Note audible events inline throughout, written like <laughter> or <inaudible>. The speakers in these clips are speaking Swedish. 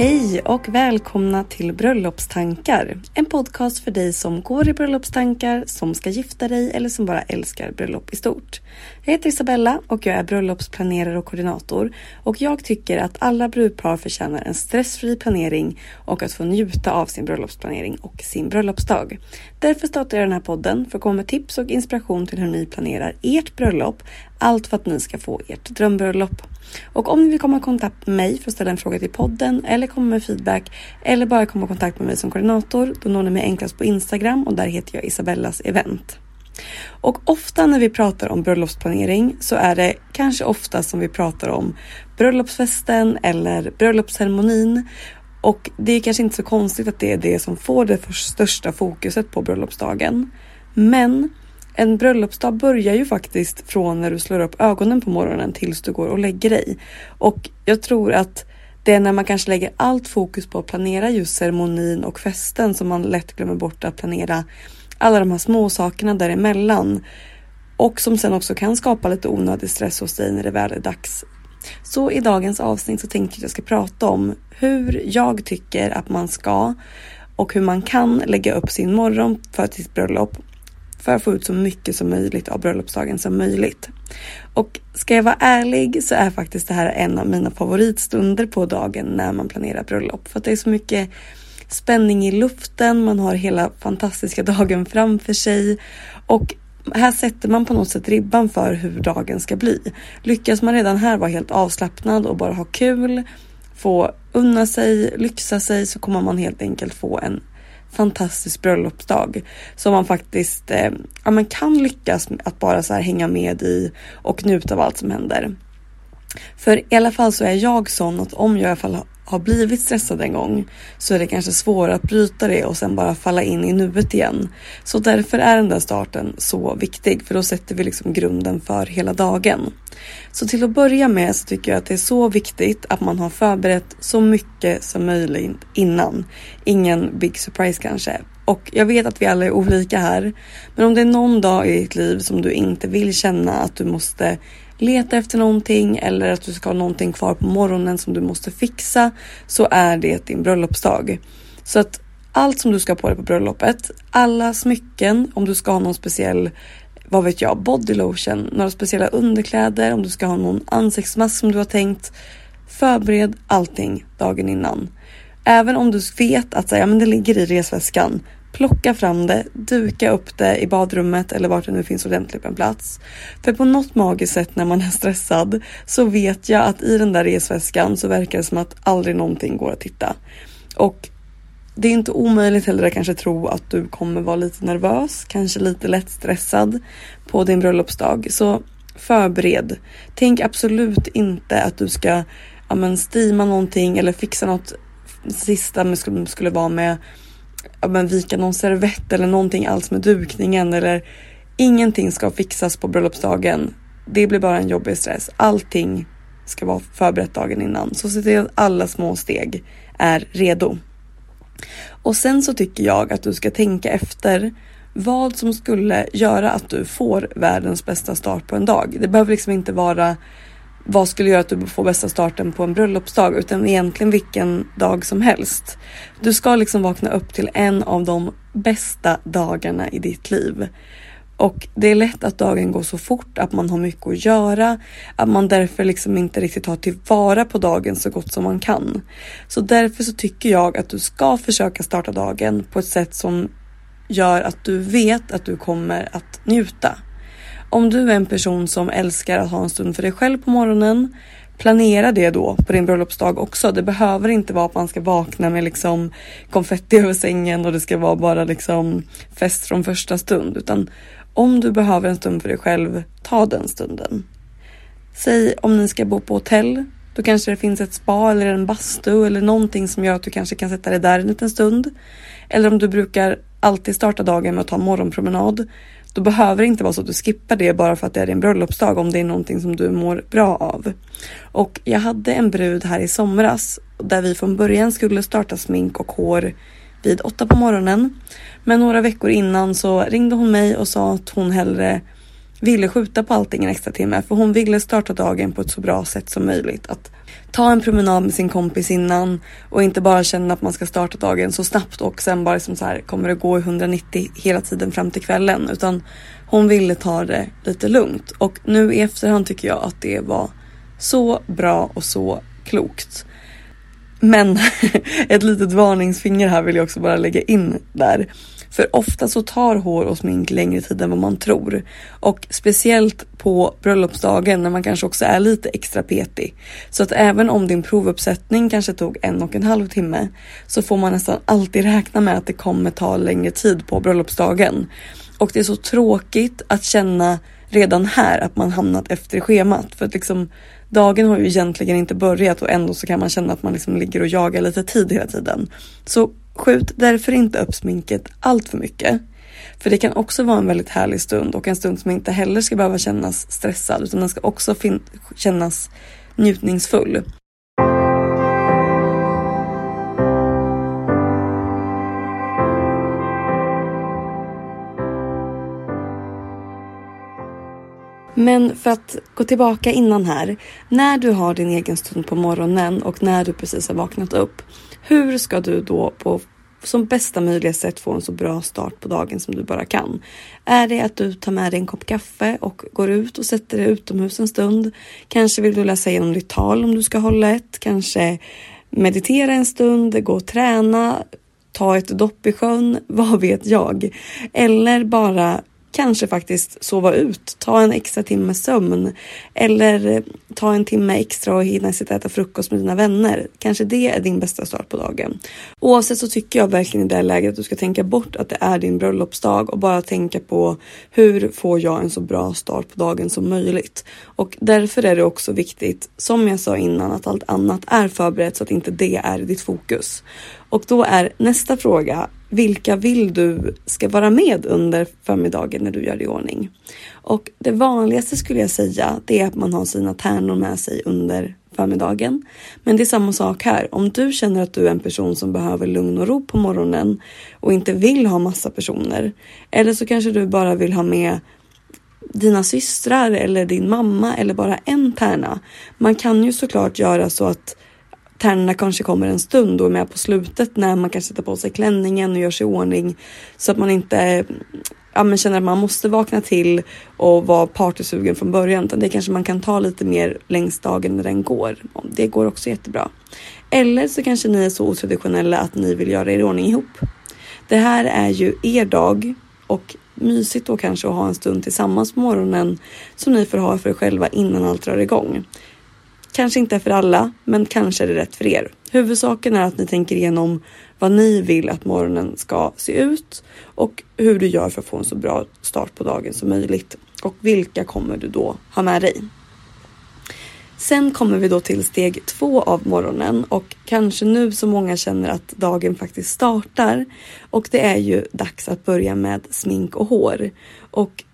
Hej och välkomna till Bröllopstankar. En podcast för dig som går i bröllopstankar, som ska gifta dig eller som bara älskar bröllop i stort. Jag heter Isabella och jag är bröllopsplanerare och koordinator och jag tycker att alla brudpar förtjänar en stressfri planering och att få njuta av sin bröllopsplanering och sin bröllopsdag. Därför startar jag den här podden för att komma med tips och inspiration till hur ni planerar ert bröllop. Allt för att ni ska få ert drömbröllop. Och om ni vill komma i kontakt med mig för att ställa en fråga till podden eller komma med feedback eller bara komma i kontakt med mig som koordinator, då når ni mig enklast på Instagram och där heter jag Isabellas event. Och ofta när vi pratar om bröllopsplanering så är det kanske ofta som vi pratar om bröllopsfesten eller bröllopsceremonin. Och det är kanske inte så konstigt att det är det som får det största fokuset på bröllopsdagen. Men en bröllopsdag börjar ju faktiskt från när du slår upp ögonen på morgonen tills du går och lägger dig. Och jag tror att det är när man kanske lägger allt fokus på att planera just ceremonin och festen som man lätt glömmer bort att planera alla de här små sakerna däremellan. Och som sen också kan skapa lite onödig stress hos dig när det väl är dags. Så i dagens avsnitt så tänkte jag att jag ska prata om hur jag tycker att man ska och hur man kan lägga upp sin morgon för sitt bröllop för att få ut så mycket som möjligt av bröllopsdagen som möjligt. Och ska jag vara ärlig så är faktiskt det här en av mina favoritstunder på dagen när man planerar bröllop. För att det är så mycket spänning i luften, man har hela fantastiska <laughs> dagen framför sig och här sätter man på något sätt ribban för hur dagen ska bli. Lyckas man redan här vara helt avslappnad och bara ha kul, få unna sig, lyxa sig så kommer man helt enkelt få en fantastisk bröllopsdag som man faktiskt eh, ja, man kan lyckas att bara så här hänga med i och njuta av allt som händer. För i alla fall så är jag sån att om jag i alla fall har blivit stressad en gång så är det kanske svårare att bryta det och sen bara falla in i nuet igen. Så därför är den där starten så viktig för då sätter vi liksom grunden för hela dagen. Så till att börja med så tycker jag att det är så viktigt att man har förberett så mycket som möjligt innan. Ingen big surprise kanske. Och jag vet att vi alla är olika här. Men om det är någon dag i ditt liv som du inte vill känna att du måste leta efter någonting eller att du ska ha någonting kvar på morgonen som du måste fixa så är det din bröllopsdag. Så att allt som du ska ha på dig på bröllopet, alla smycken, om du ska ha någon speciell vad vet jag, bodylotion, några speciella underkläder, om du ska ha någon ansiktsmask som du har tänkt. Förbered allting dagen innan. Även om du vet att så, ja, men det ligger i resväskan, Plocka fram det, duka upp det i badrummet eller vart det nu finns ordentligt en plats. För på något magiskt sätt när man är stressad så vet jag att i den där resväskan så verkar det som att aldrig någonting går att hitta. Och det är inte omöjligt heller att kanske tro att du kommer vara lite nervös, kanske lite lätt stressad på din bröllopsdag. Så förbered. Tänk absolut inte att du ska ja, men, stima någonting eller fixa något sista som skulle vara med ja, men, vika någon servett eller någonting alls med dukningen eller ingenting ska fixas på bröllopsdagen. Det blir bara en jobbig stress. Allting ska vara förberett dagen innan. Så se till att alla små steg är redo. Och sen så tycker jag att du ska tänka efter vad som skulle göra att du får världens bästa start på en dag. Det behöver liksom inte vara vad skulle göra att du får bästa starten på en bröllopsdag utan egentligen vilken dag som helst. Du ska liksom vakna upp till en av de bästa dagarna i ditt liv. Och det är lätt att dagen går så fort, att man har mycket att göra, att man därför liksom inte riktigt tar tillvara på dagen så gott som man kan. Så därför så tycker jag att du ska försöka starta dagen på ett sätt som gör att du vet att du kommer att njuta. Om du är en person som älskar att ha en stund för dig själv på morgonen, planera det då på din bröllopsdag också. Det behöver inte vara att man ska vakna med liksom konfetti över sängen och det ska vara bara liksom fest från första stund, utan om du behöver en stund för dig själv, ta den stunden. Säg om ni ska bo på hotell, då kanske det finns ett spa eller en bastu eller någonting som gör att du kanske kan sätta dig där en liten stund. Eller om du brukar alltid starta dagen med att ta morgonpromenad, då behöver det inte vara så att du skippar det bara för att det är din bröllopsdag om det är någonting som du mår bra av. Och jag hade en brud här i somras där vi från början skulle starta smink och hår vid åtta på morgonen. Men några veckor innan så ringde hon mig och sa att hon hellre ville skjuta på allting en extra timme för hon ville starta dagen på ett så bra sätt som möjligt. Att ta en promenad med sin kompis innan och inte bara känna att man ska starta dagen så snabbt och sen bara liksom så här kommer det gå i 190 hela tiden fram till kvällen utan hon ville ta det lite lugnt och nu i efterhand tycker jag att det var så bra och så klokt. Men <laughs> ett litet varningsfinger här vill jag också bara lägga in där. För ofta så tar hår och smink längre tid än vad man tror. Och speciellt på bröllopsdagen när man kanske också är lite extra petig. Så att även om din provuppsättning kanske tog en och en halv timme så får man nästan alltid räkna med att det kommer ta längre tid på bröllopsdagen. Och det är så tråkigt att känna redan här att man hamnat efter schemat. För att liksom dagen har ju egentligen inte börjat och ändå så kan man känna att man liksom ligger och jagar lite tid hela tiden. Så skjut därför inte upp sminket allt för mycket. För det kan också vara en väldigt härlig stund och en stund som inte heller ska behöva kännas stressad utan den ska också kännas njutningsfull. Men för att gå tillbaka innan här. När du har din egen stund på morgonen och när du precis har vaknat upp. Hur ska du då på som bästa möjliga sätt få en så bra start på dagen som du bara kan. Är det att du tar med dig en kopp kaffe och går ut och sätter dig utomhus en stund? Kanske vill du läsa igenom ditt tal om du ska hålla ett, kanske meditera en stund, gå och träna, ta ett dopp i sjön, <laughs> vad vet jag? Eller bara kanske faktiskt sova ut, ta en extra timme sömn eller eh, ta en timme extra och hinna sitta och äta frukost med dina vänner. Kanske det är din bästa start på dagen. Oavsett så tycker jag verkligen i det läget att du ska tänka bort att det är din bröllopsdag och bara tänka på hur får jag en så bra start på dagen som möjligt. Och därför är det också viktigt, som jag sa innan, att allt annat är förberett så att inte det är ditt fokus. Och då är nästa fråga, vilka vill du ska vara med under förmiddagen när du gör i ordning? Och det vanligaste skulle jag säga, det är att man har sina tärnor med sig under förmiddagen. Men det är samma sak här. Om du känner att du är en person som behöver lugn och ro på morgonen och inte vill ha massa personer. Eller så kanske du bara vill ha med dina systrar eller din mamma eller bara en tärna. Man kan ju såklart göra så att tärnorna kanske kommer en stund och är med på slutet när man kan sätta på sig klänningen och gör sig i ordning så att man inte ja, men känner att man måste vakna till och vara partysugen från början. Utan det kanske man kan ta lite mer längs dagen när den går. Det går också jättebra. Eller så kanske ni är så otraditionella att ni vill göra er i ordning ihop. Det här är ju er dag och mysigt då kanske att ha en stund tillsammans på morgonen som ni får ha för er själva innan allt drar igång. Kanske inte för alla, men kanske är det rätt för er. Huvudsaken är att ni tänker igenom vad ni vill att morgonen ska se ut och hur du gör för att få en så bra start på dagen som möjligt. Och vilka kommer du då ha med dig? Sen kommer vi då till steg två av morgonen och kanske nu så många känner att dagen faktiskt startar. Och det är ju dags att börja med smink och hår. Och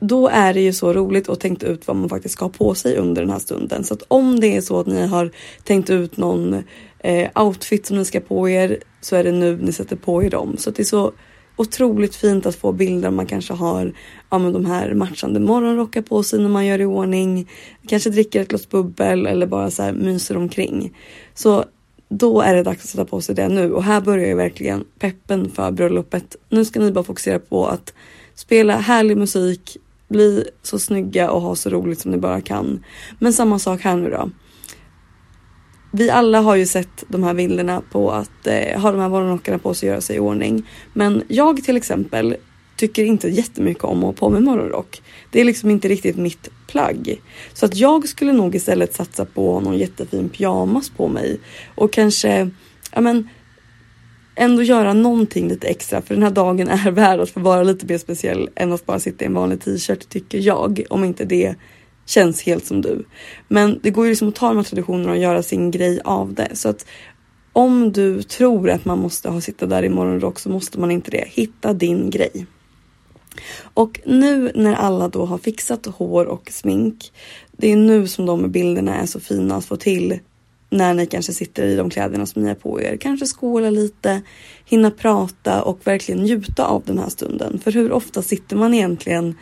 då är det ju så roligt att tänka ut vad man faktiskt ska ha på sig under den här stunden. Så att om det är så att ni har tänkt ut någon eh, outfit som ni ska på er så är det nu ni sätter på er dem. Så att det är så otroligt fint att få bilder. Man kanske har ja, men de här matchande morgonrockar på sig när man gör i ordning. Kanske dricker ett glas bubbel eller bara så här myser omkring. Så då är det dags att sätta på sig det nu och här börjar ju verkligen peppen för bröllopet. Nu ska ni bara fokusera på att spela härlig musik, bli så snygga och ha så roligt som ni bara kan. Men samma sak här nu då. Vi alla har ju sett de här bilderna på att eh, ha de här morgonrockarna på sig och göra sig i ordning. Men jag till exempel tycker inte jättemycket om att ha på mig morgonrock. Det är liksom inte riktigt mitt plagg. Så att jag skulle nog istället satsa på någon jättefin pyjamas på mig och kanske, ja men ändå göra någonting lite extra för den här dagen är <laughs> värd att få vara lite mer speciell än att bara sitta i en vanlig t-shirt tycker jag. Om inte det känns helt som du. Men det går ju liksom att ta de här traditionerna och göra sin grej av det. Så att om du tror att man måste ha sitta där i morgonrock så måste man inte det. Hitta din grej. Och nu när alla då har fixat hår och smink. Det är nu som de bilderna är så fina att få till när ni kanske sitter i de kläderna som ni har på er. Kanske skåla lite, hinna prata och verkligen njuta av den här stunden. För hur ofta sitter man egentligen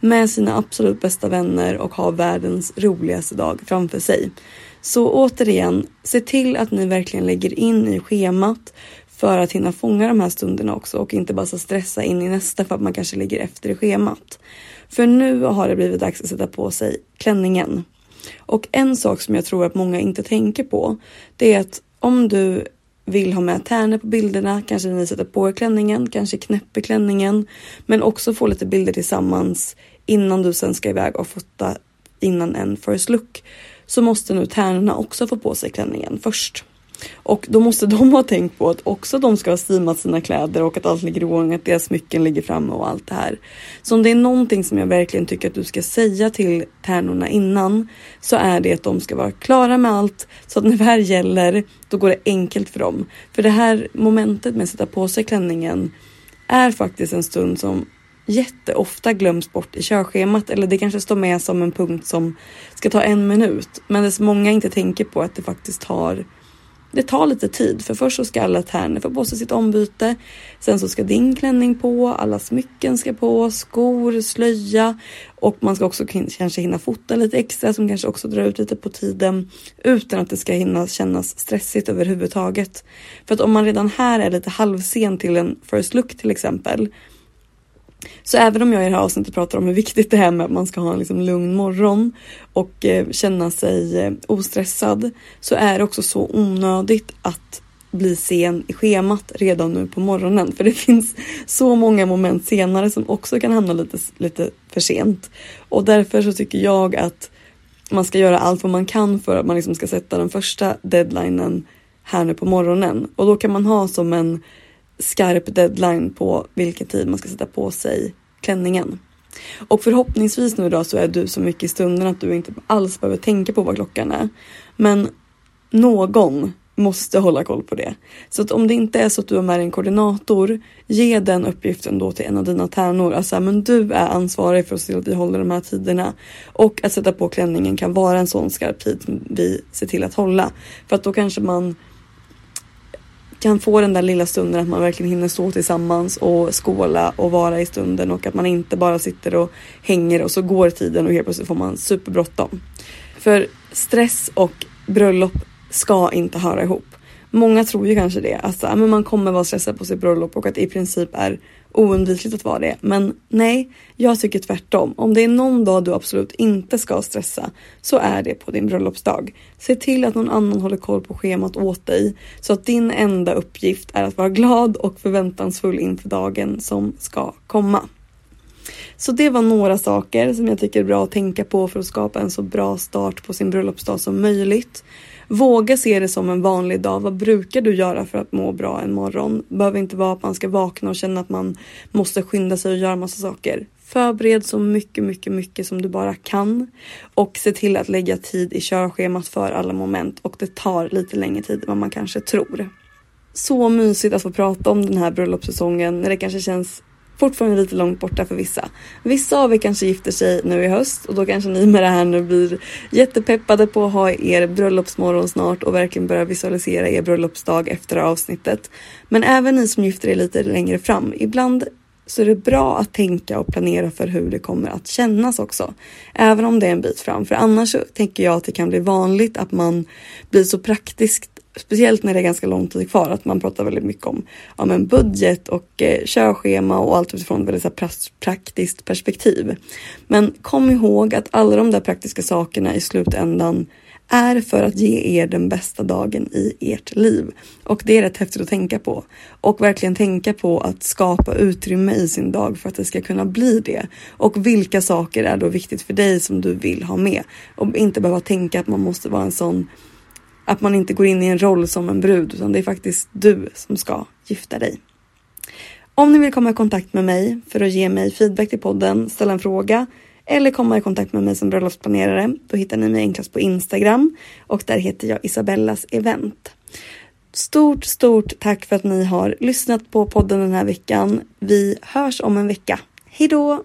med sina absolut bästa vänner och har världens roligaste dag framför sig? Så återigen, se till att ni verkligen lägger in i schemat för att hinna fånga de här stunderna också och inte bara så stressa in i nästa för att man kanske ligger efter i schemat. För nu har det blivit dags att sätta på sig klänningen. Och en sak som jag tror att många inte tänker på, det är att om du vill ha med tärnor på bilderna, kanske ni sätter på er klänningen, kanske knäpper klänningen, men också få lite bilder tillsammans innan du sen ska iväg och fota innan en first look, så måste nu tärnorna också få på sig klänningen först. Och då måste <laughs> de ha tänkt på att också de ska ha steamat sina kläder och att allt ligger i ordning, att deras smycken ligger framme och allt det här. Så om det är någonting som jag verkligen tycker att du ska säga till tärnorna innan så är det att de ska vara klara med allt så att när det här gäller då går det enkelt för dem. För det här momentet med att sätta på sig klänningen är faktiskt en stund som jätteofta glöms bort i körschemat eller det kanske står med som en punkt som ska ta en minut. Men det många inte tänker på att det faktiskt tar det tar lite tid för först så ska alla tärnor få på sig sitt ombyte. Sen så ska din klänning på, alla smycken ska på, skor, slöja och man ska också kanske hinna fota lite extra som kanske också drar ut lite på tiden utan att det ska hinna kännas stressigt överhuvudtaget. För att om man redan här är lite halvsen till en first look till exempel så även om jag i det här avsnittet pratar om hur viktigt det är med att man ska ha en liksom lugn morgon och eh, känna sig eh, ostressad så är det också så onödigt att bli sen i schemat redan nu på morgonen. För det <laughs> finns så många moment senare som också kan hamna lite, lite för sent. Och därför så tycker jag att man ska göra allt vad man kan för att man liksom ska sätta den första deadlinen här nu på morgonen. Och då kan man ha som en skarp deadline på vilken tid man ska sätta på sig klänningen. Och förhoppningsvis nu då så är du så mycket i stunden att du inte alls behöver tänka på vad klockan är. Men någon måste hålla koll på det. Så att om det inte är så att du har med dig en koordinator, ge den uppgiften då till en av dina tärnor. Alltså, men du är ansvarig för att se till att vi håller de här tiderna. Och att sätta på klänningen kan vara en sån skarp tid som vi ser till att hålla. För att då kanske man kan få den där lilla stunden att man verkligen hinner stå tillsammans och skåla och vara i stunden och att man inte bara sitter och hänger och så går tiden och helt plötsligt får man superbråttom. För stress och bröllop ska inte höra ihop. Många tror ju kanske det, att men man kommer vara stressad på sitt bröllop och att det i princip är oundvikligt att vara det. Men nej, jag tycker tvärtom. Om det är någon dag du absolut inte ska stressa så är det på din bröllopsdag. Se till att någon annan håller koll på schemat åt dig så att din enda uppgift är att vara glad och förväntansfull inför dagen som ska komma. Så det var några saker som jag tycker är bra att tänka på för att skapa en så bra start på sin bröllopsdag som möjligt. Våga se det som en vanlig dag. Vad brukar du göra för att må bra en morgon? Behöver inte vara att man ska vakna och känna att man måste skynda sig och göra massa saker. Förbered så mycket, mycket, mycket som du bara kan och se till att lägga tid i körschemat för alla moment och det tar lite längre tid än vad man kanske tror. Så mysigt att få prata om den här bröllopssäsongen när det kanske känns fortfarande lite långt borta för vissa. Vissa av er kanske gifter sig nu i höst och då kanske ni med det här nu blir jättepeppade på att ha er bröllopsmorgon snart och verkligen börja visualisera er bröllopsdag efter avsnittet. Men även ni som gifter er lite längre fram, ibland så är det bra att tänka och planera för hur det kommer att kännas också. Även om det är en bit fram, för annars så tänker jag att det kan bli vanligt att man blir så praktiskt speciellt när det är ganska lång tid kvar, att man pratar väldigt mycket om ja, men budget och eh, körschema och allt utifrån ett väldigt så praktiskt perspektiv. Men kom ihåg att alla de där praktiska sakerna i slutändan är för att ge er den bästa dagen i ert liv. Och det är rätt häftigt att tänka på. Och verkligen tänka på att skapa utrymme i sin dag för att det ska kunna bli det. Och vilka saker är då viktigt för dig som du vill ha med. Och inte behöva tänka att man måste vara en sån att man inte går in i en roll som en brud utan det är faktiskt du som ska gifta dig. Om ni vill komma i kontakt med mig för att ge mig feedback till podden, ställa en fråga eller komma i kontakt med mig som bröllopsplanerare, då hittar ni mig enklast på Instagram och där heter jag Isabellas event. Stort, stort tack för att ni har lyssnat på podden den här veckan. Vi hörs om en vecka. Hejdå!